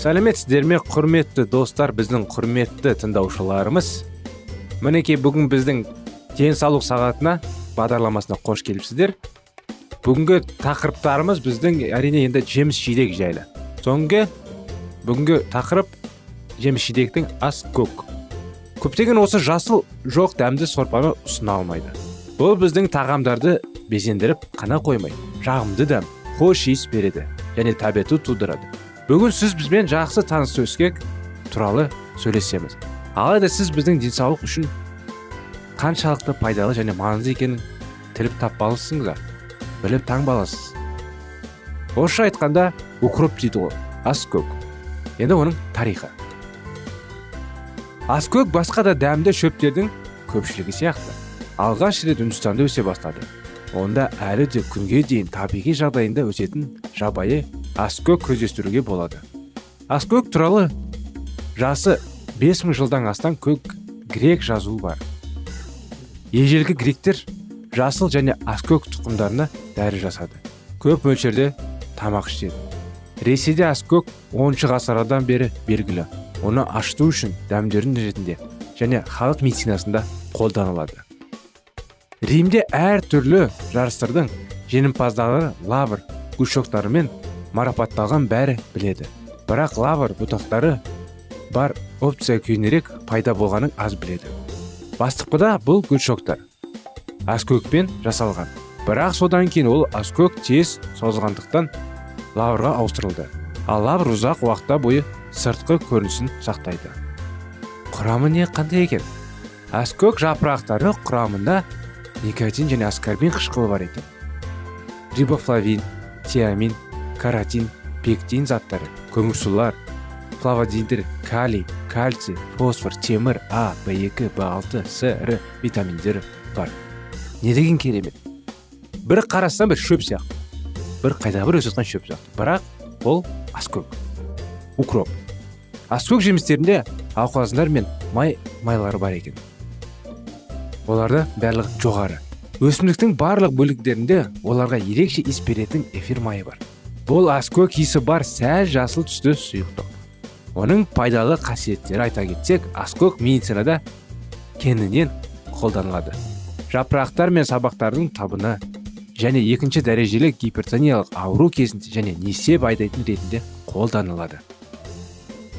Сәлеметсіздер ме құрметті достар біздің құрметті тыңдаушыларымыз. Мінекей бүгін біздің денсаулық сағатына бағдарламасына қош келіпсіздер. Бүгінгі тақырыптарымыз біздің әрине енді жеміс жидек жайлы. Соңғы бүгінгі тақырып жеміс жидектің ас көк. Көптеген осы жасыл жоқ дәмді сорпаны ұсына алмайды. Бұл біздің тағамдарды безендіріп қана қоймай жағымды дәм хош иіс береді және тәбеті тудырады. Бүгін сіз бізбен жақсы таныс өскек туралы сөйлесеміз. Алайда сіз біздің денсаулық үшін қаншалықты пайдалы және маңызды екенін тіліп таппалысыңыздар. Біліп таңбаласыз. Орысша айтқанда укроп дейді ғой аскөк енді оның тарихы. Аскөк басқа да дәмді шөптердің көпшілігі сияқты. Алғаш рет үндістанда өсе бастады. Онда әлі де күнге дейін табиғи жағдайында өсетін жабайы аскөк көздестіруге болады. Аскөк туралы жасы 5000 жылдан астам көк грек жазуы бар. Ежелгі гректер жасыл және аскөк тұқымдарына дәрі жасады. Көп мөлшерде тамақ ішеді. Ресейде аскөк 10 ғасырдан бері белгілі. Оны ашыту үшін дәмдерін ретінде және халық медицинасында қолданылады. Римде әр түрлі жарыстардың жеңімпаздары лавр гүлшоқтарымен марапатталған бәрі біледі. Бірақ лавр бұтақтары бар опция кейінірек пайда болғанын аз біледі. Бастапқыда бұл гүлшоқтар аскөкпен жасалған. Бірақ содан кейін ол аскөк тез созылғандықтан лаврға ауыстырылды. Ал лавр ұзақ уақытта бойы сыртқы көрінісін сақтайды. Құрамы не қандай екен? Аскөк жапырақтары құрамында никотин және аскорбин қышқылы бар екен. Рибофлавин тиамин каротин пектин заттары көмірсулар флавоноидтер калий кальций фосфор темір а б екі б алты с р витаминдері бар. Не деген керемет. Бір қарасаң бір шөп сияқты. Бір қайда бір өсіп шөп сияқты. Бірақ ол аскөк укроп. Аскөк жемістерінде алқазандар мен май майлары бар екен. Оларда барлығы жоғары. Өсімдіктің барлық бөліктерінде оларға ерекше иіс беретін эфир майы бар. Бұл аскөк иісі бар сәл жасыл түсті сұйықтық оның пайдалы қасиеттері айта кетсек аскөк медицинада кеңінен қолданылады. Жапырақтар мен сабақтардың табына және екінші дәрежелі гипертониялық ауру кезінде және несеп айдайтын ретінде қолданылады.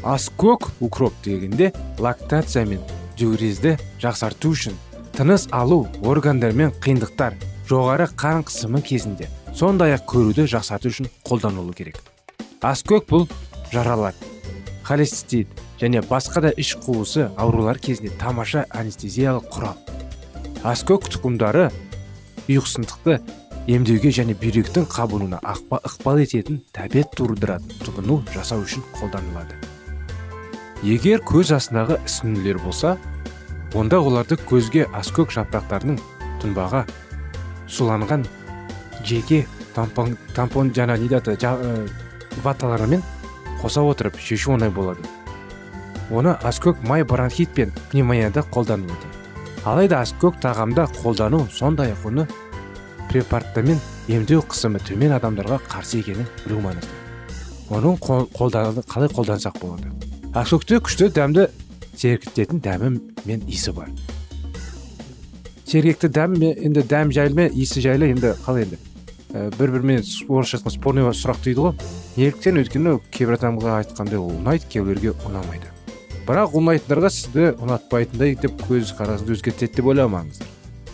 Аскөк укроп дегенде лактация мен диурезді жақсарту үшін тыныс алу органдар мен қиындықтар жоғары қан қысымы кезінде сондай ақ көруді жақсарту үшін қолданылу керек. Аскөк бұл жаралар холецистит және басқа да іш қуысы аурулар кезінде тамаша анестезиялық құрал. Аскөк тұқымдары ұйқысыздықты емдеуге және бүйректің қабынуына ықпал ететін тәбет тудыратын тұтыну жасау үшін қолданылады. Егер көз астындағы ісінулер болса онда оларды көзге аскөк жапырақтарының тұнбаға суланған жеке тампон, тампон жаңа не аты ваталарымен қоса отырып шешу оңай болады. Оны аскөк май бронхит пен пневмонияда қолданылуда алайда аскөк тағамда қолдану сондай ақ оны препараттармен емдеу қысымы төмен адамдарға қарсы екенін білу маңызды оның қалай қолдансақ болады? Аскөкте күшті дәмді сергітетін дәмі мен иісі бар. Сергекті дәм енді дәм жайлы иісі жайлы енді қалай енді? Бір бірімен орысша айтқанда спорный сұрақ дейді ғой. Неліктен өйткені кейбір адамға айтқандай ол ұнайды кейбіреулерге ұнамайды. Бірақ ұнайтындарға сізді ұнатпайтындай деп көзқарасыңызды өзгертеді деп ойламаңыздар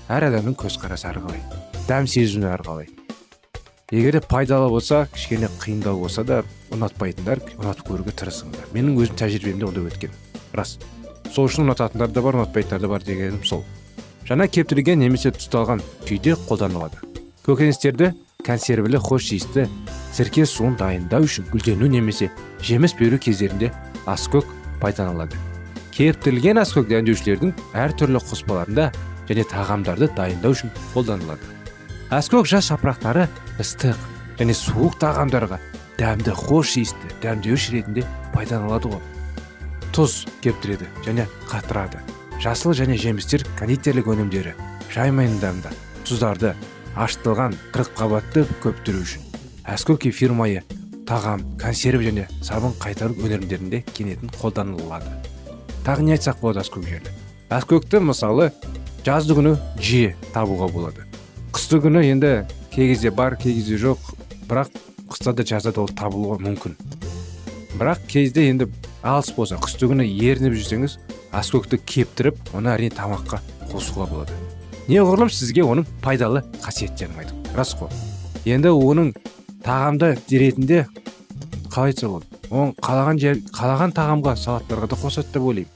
әр адамның көзқарасы әрқалай дәм сезімі әрқалай. Егер де пайдалы болса кішкене қиындау болса да ұнатпайтындар ұнатып көруге тырысыңдар менің өзім тәжірибемде ондай өткен. Рас сол үшін ұнататындар да бар ұнатпайтындар да бар дегенім сол. Жаңа кептірілген немесе тұздалған күйде қолданылады. Көкөністерді консервілі хош иісті сірке суын дайындау үшін гүлдену немесе жеміс беру кездерінде аскөк пайдаланылады. Кептірілген аскөк дәмдеушілердің әртүрлі қоспаларында және тағамдарды дайындау үшін қолданылады. Аскөк жас жапырақтары ыстық және суық тағамдарға дәмді хош иісті дәмдеуіш ретінде пайдаланылады ғой. Тұз кептіреді және қатырады. Жасыл және жемістер кондитерлік өнімдері жай майындарында тұздарды ашытылған қабатты көптіру үшін. Әскөк кефир майы тағам консерв және сабын қайтару өнімдерінде кенетін қолданылады. Тағы не айтсақ болады аскөк жайлы әскөкті мысалы жазды күні жиі табуға болады. Қысты күні енді кей бар кей жоқ. Бірақ қыста да жазда да ол табылуға мүмкін. Бірақ кезде енді алыс болса қысты күні ерініп жүрсеңіз аскөкті кептіріп оны әрине тамаққа қосуға болады. Неғұрлым сізге оның пайдалы қасиеттерін айту. Рас қой. Енді оның тағамда ретінде қалай айтса болады оны қалаған жер қалаған тағамға салаттарға да қосады деп ойлаймын.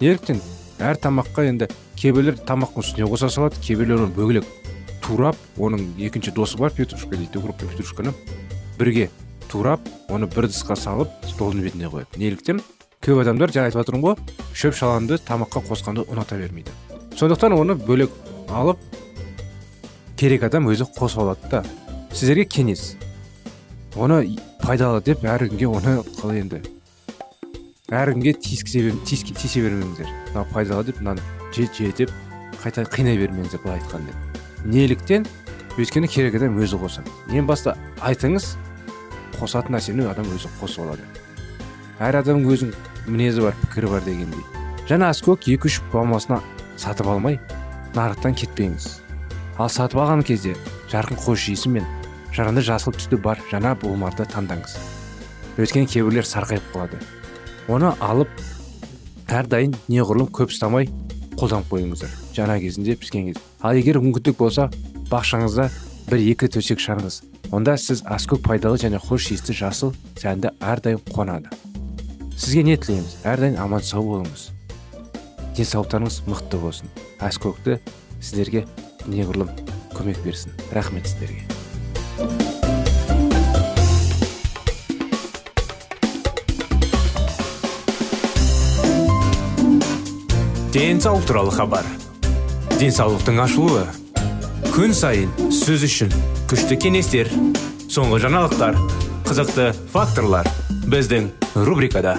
Неліктен әр тамаққа енді кейбіреулер тамақтың үстіне қоса салады кейбіреулер оны бөлек турап оның екінші досы бар петрушка дейді петрушканы. Бірге турап оны бір ыдысқа салып столдың бетіне қояды. Неліктен көп адамдар жаңа айтып жатырмын ғой шөп шаламды тамаққа қосқанды ұната бермейді. Сондықтан оны бөлек алып керек адам өзі қосып алады да. Сіздерге кеңес. Оны пайдалы деп әр күнге оны қалай енді. Әр күнге тиісе бермеңіздер. Мынау пайдалы деп мынаны же же деп қайта қинай бермеңіздер былай айтқанда. Неліктен өйткені керек адам өзі қосады. Ең басты айтыңыз қосатын нәрсені адам өзі қосып алады. Әр адамның өзінің мінезі бар пікірі бар дегендей. Жаңа аскөк екі үш болмасына сатып алмай нарықтан кетпеңіз. Ал сатып алған кезде жарқын хош иісі мен жаранды жасыл түсті бар жаңа буылмарды таңдаңыз. Өйткені кейбіреулер сарғайып қалады. Оны алып әрдайым неғұрлым көп ұстамай қолданып қойыңыздар жаңа кезінде піскен кезде. Ал егер мүмкіндік болса бақшаңызда бір екі төсек шығарыңыз. Онда сіз аскөк пайдалы және хош иісті жасыл сәнді әрдайым қуанады. Сізге не тілейміз? Әрдайым аман сау болыңыз. Денсаулықтарыңыз мықты болсын. Әскөкті сіздерге неғұрлым көмек берсін. Рахмет сіздерге. Денсаулық туралы хабар. Денсаулықтың ашылуы күн сайын сөз үшін күшті кеңестер соңғы жаңалықтар қызықты факторлар біздің рубрикада.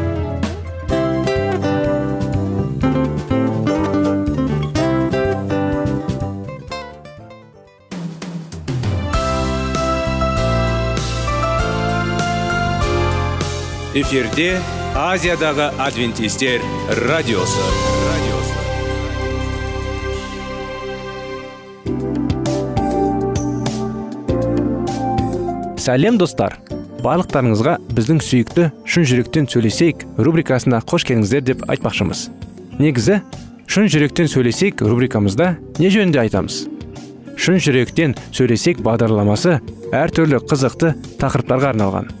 эфирде азиядағы адвентистер радиосы. Радиосы сәлем достар. Барлықтарыңызға біздің сүйікті шын жүректен сөйлесейік рубрикасына қош келдіңіздер деп айтпақшымыз. Негізі шын жүректен сөйлесейік рубрикамызда не жөнінде айтамыз? Шын жүректен сөйлесейік бағдарламасы әртүрлі қызықты тақырыптарға арналған.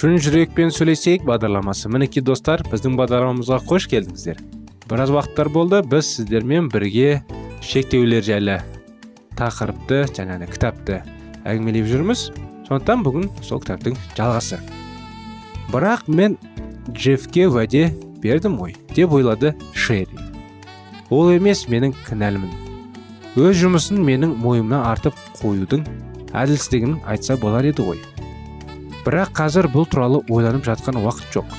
Шын жүрекпен сөйлесейік бағдарламасы мінекей достар біздің бағдарламамызға қош келдіңіздер біраз уақыттар болды біз сіздермен бірге шектеулер жайлы тақырыпты жаңағы кітапты әңгімелеп жүрміз сондықтан бүгін сол кітаптың жалғасы бірақ мен джеффке уәде бердім ғой деп ойлады шерри ол емес менің кінәлімін өз жұмысын менің мойнымнан артып қоюдың әділсіздігін айтса болар еді ғой бірақ қазір бұл туралы ойланып жатқан уақыт жоқ.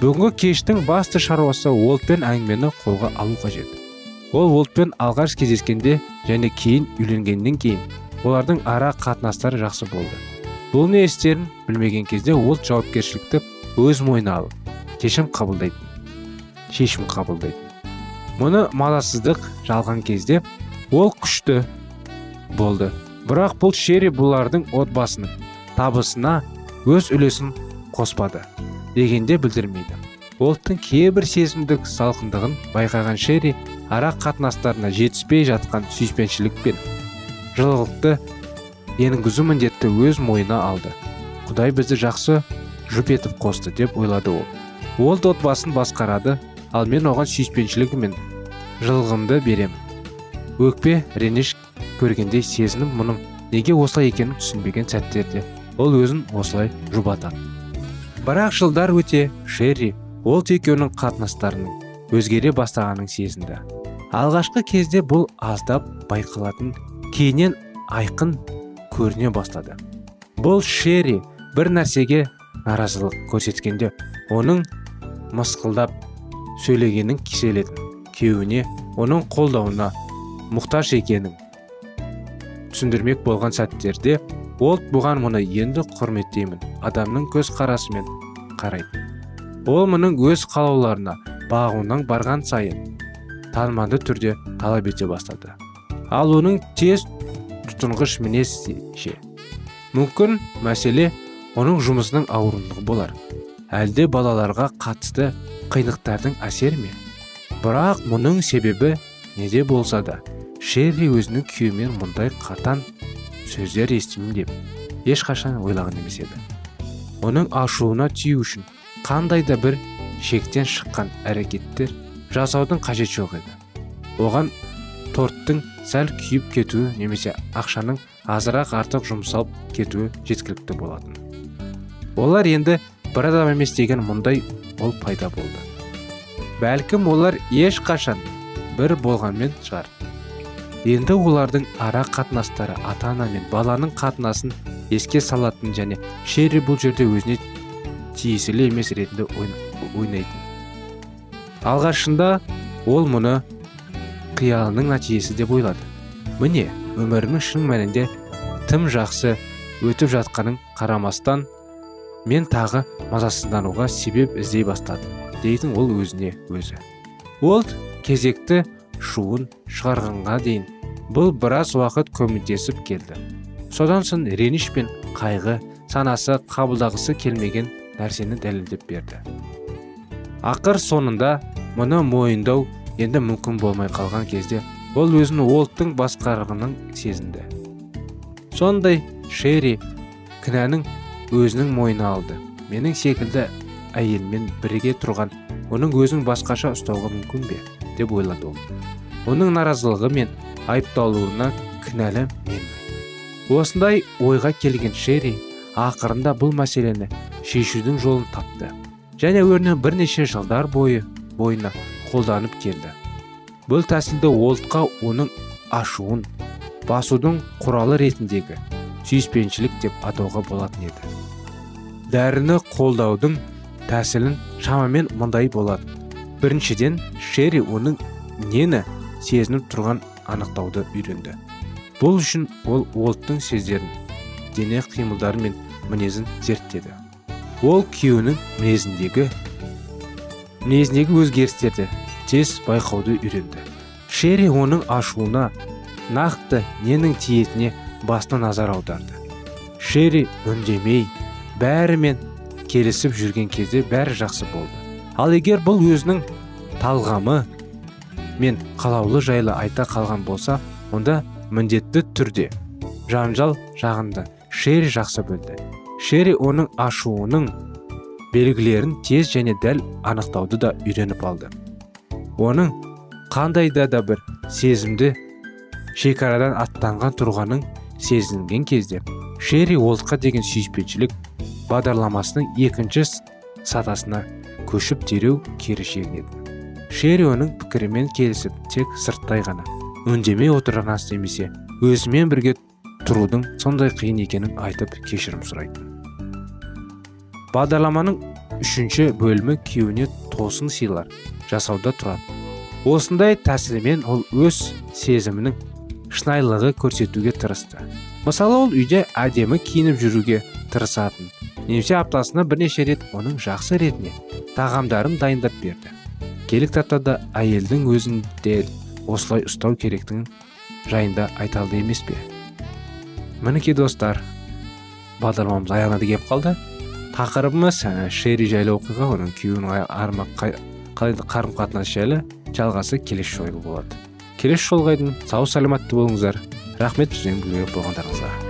Бүгінгі кештің басты шаруасы уолтпен әңгімені қолға алу қажет. Ол уолтпен алғаш кездескенде және кейін үйленгеннен кейін олардың ара қатынастары жақсы болды. Бұл не істерін білмеген кезде уолт жауапкершілікті өз мойнына алып шешім қабылдайтын шешім қабылдайтын. Мұны мазасыздық жалған кезде ол күшті болды. Бірақ бұл шерри бұлардың отбасының табысына өз үлесін қоспады дегенде білдірмейді. Олттың кейбір сезімдік салқындығын байқаған шерри ара қатынастарына жетіспей жатқан сүйіспеншілік пен жылылықты енгізу міндетті өз мойнына алды. Құдай бізді жақсы жұп етіп қосты деп ойлады ол. Ол отбасын басқарады ал мен оған сүйіспеншілігі мен жылылығымды беремін өкпе реніш көргендей сезініп мұның неге осылай екенін түсінбеген сәттерде ол өзін осылай жұбатады. Бірақ жылдар өте шерри ол екеуінің қатынастарының өзгере бастағанын сезінді. Алғашқы кезде бұл аздап байқалатын кейіннен айқын көріне бастады. Бұл шерри бір нәрсеге наразылық көрсеткенде оның мысқылдап сөйлегенін киселетін күйеуіне оның қолдауына мұқтаж екенін түсіндірмек болған сәттерде ол бұған мұны енді құрметтеймін адамның көз қарасымен қарайды ол мұның өз қалауларына бағуынан барған сайын таныманды түрде талап ете бастады. Ал оның тез тұтынғыш мінез ше? Мүмкін мәселе оның жұмысының ауырлығы болар. Әлде балаларға қатысты қиындықтардың әсері ме? Бірақ мұның себебі неде болса да шерри өзінің күйеуімен мұндай қатан сөздер естимін деп ешқашан ойлаған емес еді. Оның ашуына тию үшін қандай да бір шектен шыққан әрекеттер жасаудың қажет жоқ еді. Оған торттың сәл күйіп кетуі немесе ақшаның азырақ артық жұмсалып кетуі жеткілікті болатын. Олар енді бір адам емес деген мұндай ол пайда болды. Бәлкім олар ешқашан бір болғанмен шығар. Енді олардың ара қатынастары ата ана мен баланың қатынасын еске салатын және шерри бұл жерде өзіне тиесілі емес ретінде ойнайтын. Алғашында ол мұны қиялының нәтижесі деп ойлады. Міне өмірімнің шын мәнінде тым жақсы өтіп жатқанын қарамастан мен тағы мазасыздануға себеп іздей бастадым дейтін ол өзіне өзі. Ол кезекті шуын шығарғанға дейін бұл біраз уақыт көмектесіп келді. Содан соң реніш пен қайғы санасы қабылдағысы келмеген нәрсені дәлелдеп берді. Ақыр соңында мұны мойындау енді мүмкін болмай қалған кезде ол өзін уолттың басқарғанын сезінді. Сондай шерри кінәнің өзінің мойнына алды. Менің секілді әйелмен бірге тұрған оның өзін басқаша ұстауға мүмкін бе? Деп ойлады ол оның наразылығы мен айыпталуына кінәлі мен. Осындай ойға келген шерри ақырында бұл мәселені шешудің жолын тапты және өрнен бірнеше жылдар бойы бойына қолданып келді. Бұл тәсілді уолтқа оның ашуын басудың құралы ретіндегі сүйіспеншілік деп атауға болатын еді. Дәріні қолдаудың тәсілін шамамен мындай болады біріншіден шерри оның нені сезініп тұрған анықтауды үйренді. Бұл үшін ол уолттың сездерін дене қимылдары мен мінезін зерттеді. Ол күйеуінің мінезіндегі мінезіндегі өзгерістерді тез байқауды үйренді. Шерри оның ашуына нақты ненің тиетіне басына назар аударды. Шерри үндемей бәрімен келісіп жүрген кезде бәрі жақсы болды. Ал егер бұл өзінің талғамы мен қалаулы жайлы айта қалған болса онда міндетті түрде жанжал жағында шерри жақсы білді. Шерри оның ашуының белгілерін тез және дәл анықтауды да үйреніп алды. Оның қандай да, бір сезімді шекарадан аттанған тұрғанын сезінген кезде шерри олтқа деген сүйіспеншілік бағдарламасының екінші сатасына көшіп дереу кері шегінеді. Шерри оның пікірімен келісіп тек сырттай ғана үндемей отырған немесе өзімен бірге тұрудың сондай қиын екенін айтып кешірім сұрайды бағдарламаның үшінші бөлімі күйеуіне тосын сыйлар жасауда тұрады. Осындай тәсілмен ол өз сезімінің шынайылығы көрсетуге тырысты. Мысалы ол үйде әдемі киініп жүруге тырысатын немесе аптасына бірнеше рет оның жақсы ретіне тағамдарын дайындап берді. Келік таптада әйелдің өзін де осылай ұстау керектігін жайында айталды емес пе? Мінекей достар бағдарламамыз аяғына келіп қалды. Тақырыбымыз шерри жайлы оқиға оның күйеуінің арма қалай қарым қатынас жайлы жалғасы келесі жолы болады. Келесі жолға сау саламатты болыңыздар. Рахмет бізбен бірге болғандарыңызға.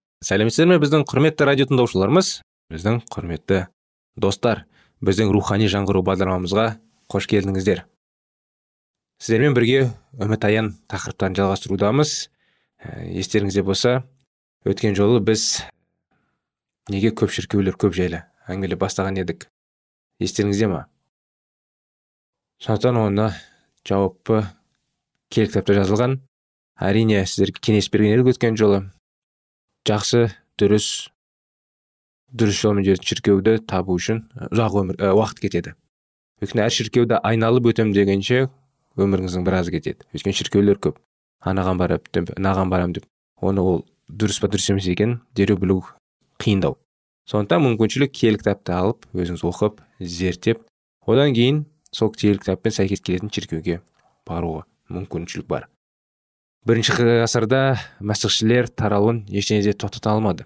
сәлеметсіздер ме? біздің құрметті радио тыңдаушыларымыз біздің құрметті достар біздің рухани жаңғыру бағдарламамызға қош келдіңіздер. Сіздермен бірге үміт аян тақырыптарын жалғастырудамыз. Ә, естеріңізде болса өткен жолы біз неге көп шіркеулер көп жайлы әңгімелеп бастаған едік? Естеріңізде ма? Сондықтан оны жауапты киелі кітапта жазылған. Әрине сіздерге кеңес берген едік өткен жолы жақсы дұрыс дұрыс жолмен жүретін шіркеуді табу үшін ұзақ өмір уақыт кетеді. Өйткені әр шіркеуді айналып өтем дегенше өміріңіздің біразы кетеді. Өйткені шіркеулер көп. Анаған барып деп мынаған барамын деп. Оны ол дұрыс па дұрыс емес екенін дереу білу қиындау. Сондықтан мүмкіншілік киелі кітапты алып өзіңіз оқып зерттеп одан кейін сол киелі кітаппен сәйкес келетін шіркеуге баруға мүмкіншілік бар. Бірінші ғасырда мәсіхшілер таралуын ештеңе де тоқтата алмады.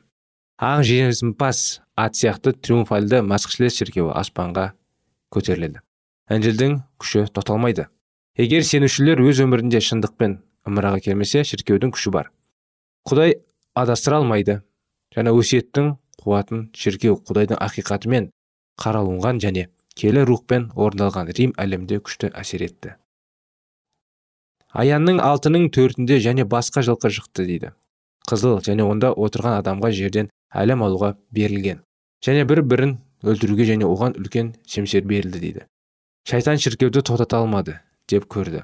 Ақ жеңімпаз ат сияқты триумфальды мәсіхшілер шіркеуі аспанға көтеріледі. Інжілдің күші тоқталмайды егер сенушілер өз өмірінде шындықпен ымыраға келмесе шіркеудің күші бар. Құдай адастыра алмайды. Және өсиеттің қуатын шіркеу құдайдың ақиқатымен қаралынған және келі рухпен орындалған рим әлемде күшті әсер етті. Аянның алтының төртінде және басқа жылқы шықты дейді. Қызыл және онда отырған адамға жерден әлем алуға берілген және бір бірін өлтіруге және оған үлкен семсер берілді дейді. Шайтан шіркеуді тоқтата алмады деп көрді.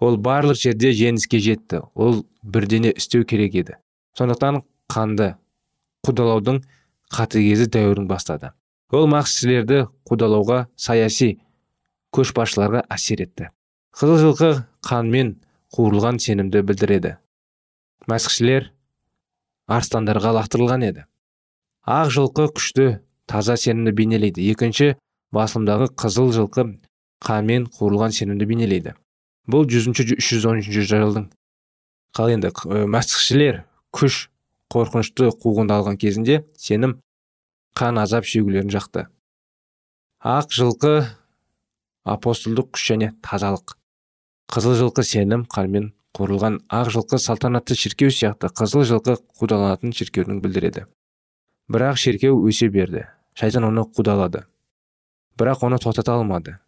Ол барлық жерде жеңіске жетті ол бірдене істеу керек еді. Сондықтан қанды қудалаудың қатыгезі дәуірін бастады. Ол максшілерді қудалауға саяси көшбасшыларға әсер етті. Қызыл жылқы қанмен қуырылған сенімді білдіреді. Мәсіхшілер арыстандарға лақтырылған еді. Ақ жылқы күшті таза сенімді бейнелейді. Екінші басылымдағы қызыл жылқы қанмен қуырылған сенімді бейнелейді. Бұл жүзінші үш жүз он үшінші жылдың қал енді. Мәсіхшілер күш қорқынышты қуғында алған кезінде сенім қан азап шегулерін жақты. Ақ жылқы апостолдық күш және тазалық. Қызыл жылқы сенім қанмен қуырылған ақ жылқы салтанатты шіркеу сияқты қызыл жылқы қудаланатын шіркеудің білдіреді. Бірақ шіркеу өсе берді. Шайтан оны қудалады. Бірақ оны тоқтата алмады.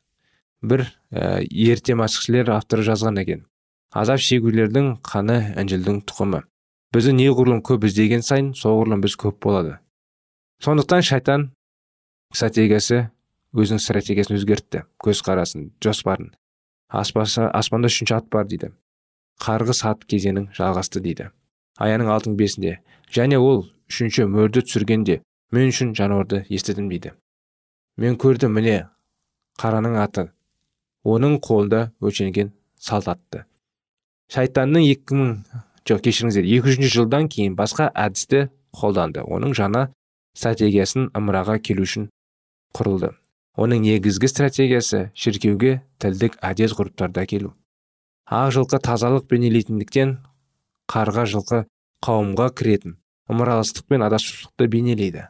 Бір ә, ерте мәсіхшілер авторы жазған екен. Азап шегулердің қаны інжілдің тұқымы. Бізді неғұрлым көп іздеген сайын соғұрлым біз көп болады. Сондықтан шайтан стратегиясы өзінің стратегиясын өзгертті. Көзқарасын жоспарын. Аспасы, аспанда үшінші ат бар дейді. Қарғыс ат кезеңің жалғасты дейді. Аяның алтын бесінде. Және ол үшінші мөрді түсіргенде мен үшін жануарды естідім дейді. Мен көрдім міне қараның аты. Оның қолында өлшенген салт атты. Шайтанның екі мың жоқ кешіріңіздер екі жүзінші жылдан кейін басқа әдісті қолданды. Оның жаңа стратегиясын ымыраға келу үшін құрылды. Оның негізгі стратегиясы шіркеуге тілдік әдет ғұрыптарды әкелу ақ жылқы тазалық бейнелейтіндіктен қарға жылқы қауымға кіретін ымыраластық пен адасушылықты бейнелейді.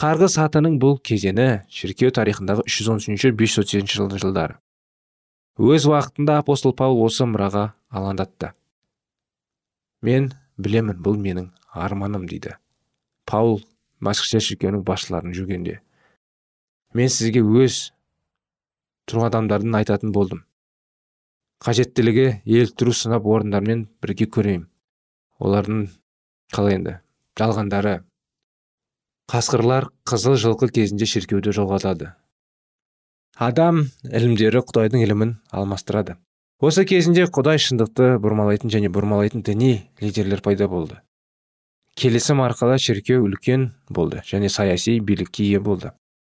Қарғыс атының бұл кезеңі шіркеу тарихындағы 313-530 жылдары. Өз уақытында апостол паул осы мұраға алаңдатты. Мен білемін бұл менің арманым дейді. Паул масқішер шіркеуінің басшыларын жүргенде мен сізге өз тұрған адамдардың айтатын болдым. Қажеттілігі еліктіру сынап орындармен бірге көрейін. Олардың қалай енді жалғандары. Қасқырлар қызыл жылқы кезінде шіркеуді жоғалтады. Адам ілімдері құдайдың ілімін алмастырады. Осы кезінде құдай шындықты бұрмалайтын және бұрмалайтын діни лидерлер пайда болды. Келісім арқылы шіркеу үлкен болды және саяси билікке ие болды.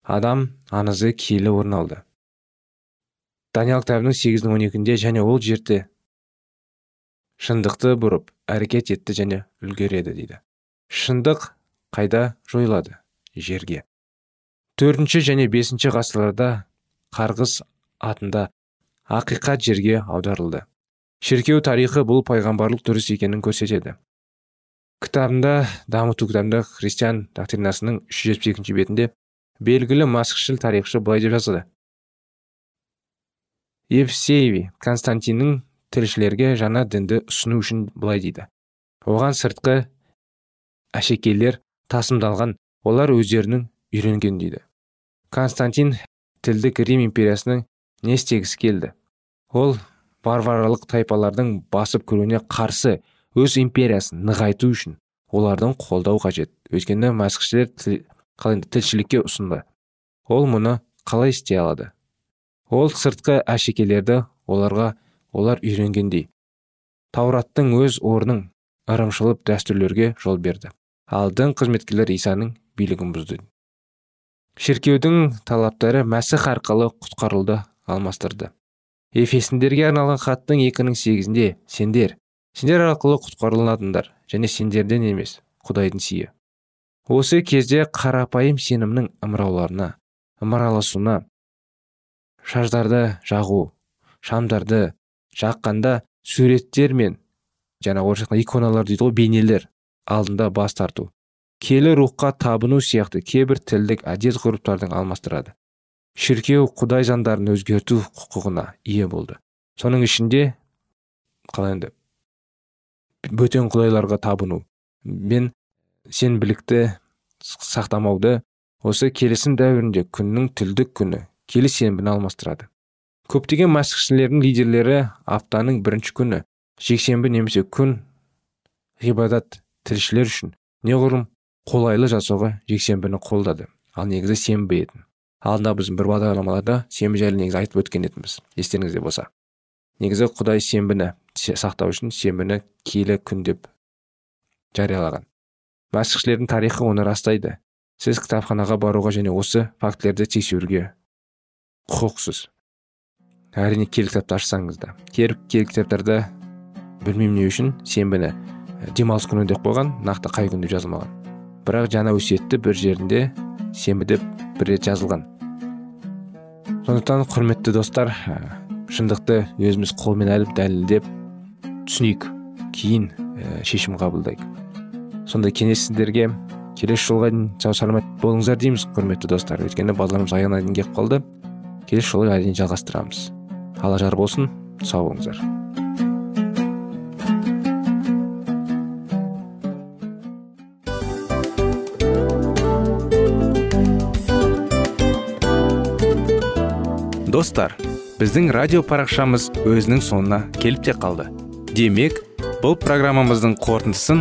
Адам аңызы киелі орын алды. Даниял кітабының сегіздің он екінде және ол жерде шындықты бұрып әрекет етті және үлгереді дейді. Шындық қайда жойылады? Жерге. Төртінші және бесінші ғасырларда қарғыс атында ақиқат жерге аударылды. Шіркеу тарихы бұл пайғамбарлық дұрыс екенін көрсетеді. Кітабында дамыту кітабында христиан доктринасының үш жүз жетпіс екінші бетінде белгілі масқішіл тарихшы былай деп жазды евсееви константиннің тілшілерге жаңа дінді ұсыну үшін былай дейді. Оған сыртқы әшекейлер тасымдалған олар өздерінің үйренген дейді. Константин тілдік рим империясының не істегісі келді. Ол варваралық тайпалардың басып кіруіне қарсы өз империясын нығайту үшін олардың қолдау қажет. Өйткені мәсіхшілер тілшілікке ұсынды. Ол мұны қалай істей алады? Ол сыртқы әшекелерді оларға олар үйренгендей. Таураттың өз орнын ырымшылып дәстүрлерге жол берді. Ал дін қызметкерлер исаның билігін бұзды. Шіркеудің талаптары мәсіх арқылы құтқарылды алмастырды. Ефесіндерге арналған хаттың екінің сегізінде сендер сендер арқылы құтқарылатындар және сендерден емес құдайдың сүйі осы кезде қарапайым сенімнің ымырауларына ымыраласуына шаждарды жағу шамдарды жаққанда суреттер мен жаңа орысша иконалар дейді ғой бейнелер алдында бас тарту. Келі рухқа табыну сияқты кейбір тілдік әдет ғұрыптардың алмастырады. Шіркеу құдай заңдарын өзгерту құқығына ие болды. Соның ішінде қалай енді? Бөтен құдайларға табыну мен сенбілікті сақтамауды осы келісім дәуірінде күннің тілдік күні келі сенбіні алмастырады. Көптеген мәсіхшілердің лидерлері аптаның бірінші күні жексенбі немесе күн ғибадат тілшілер үшін неғұрлым қолайлы жасауға жексенбіні қолдады. Ал негізі сенбі еді. Алдында біздің бір бағдарламаларда сенбі жайлы негізі айтып өткен едіміз естеріңізде болса. Негізі құдай сенбіні сақтау үшін сенбіні киелі күн деп жариялаған. Мәсіхшілердің тарихы оны растайды. Сіз кітапханаға баруға және осы фактілерді тексеруге құқықсыз. Әрине киелі кітапты ашсаңыз да. Кері киелі кітаптарда білмеймін не үшін сенбіні. Демалыс күні деп қойған нақты қай күн деп жазылмаған. Бірақ жаңа өсиетті бір жерінде сенбі деп бір рет жазылған. Сондықтан құрметті достар шындықты өзіміз қолмен әліп дәлелдеп түсінейік. Кейін шешім қабылдайық. Сондай кеңес сіздерге келесі жолға дейін сау саламат болыңыздар дейміз құрметті достар. Өйткені бағдарламамыз аяғына дейін келіп қалды. Келесі жолы әрине жалғастырамыз. Алла жар болсын. Сау болыңыздар. Достар біздің радио парақшамыз өзінің соңына келіп те қалды. Демек бұл программамыздың қорытындысын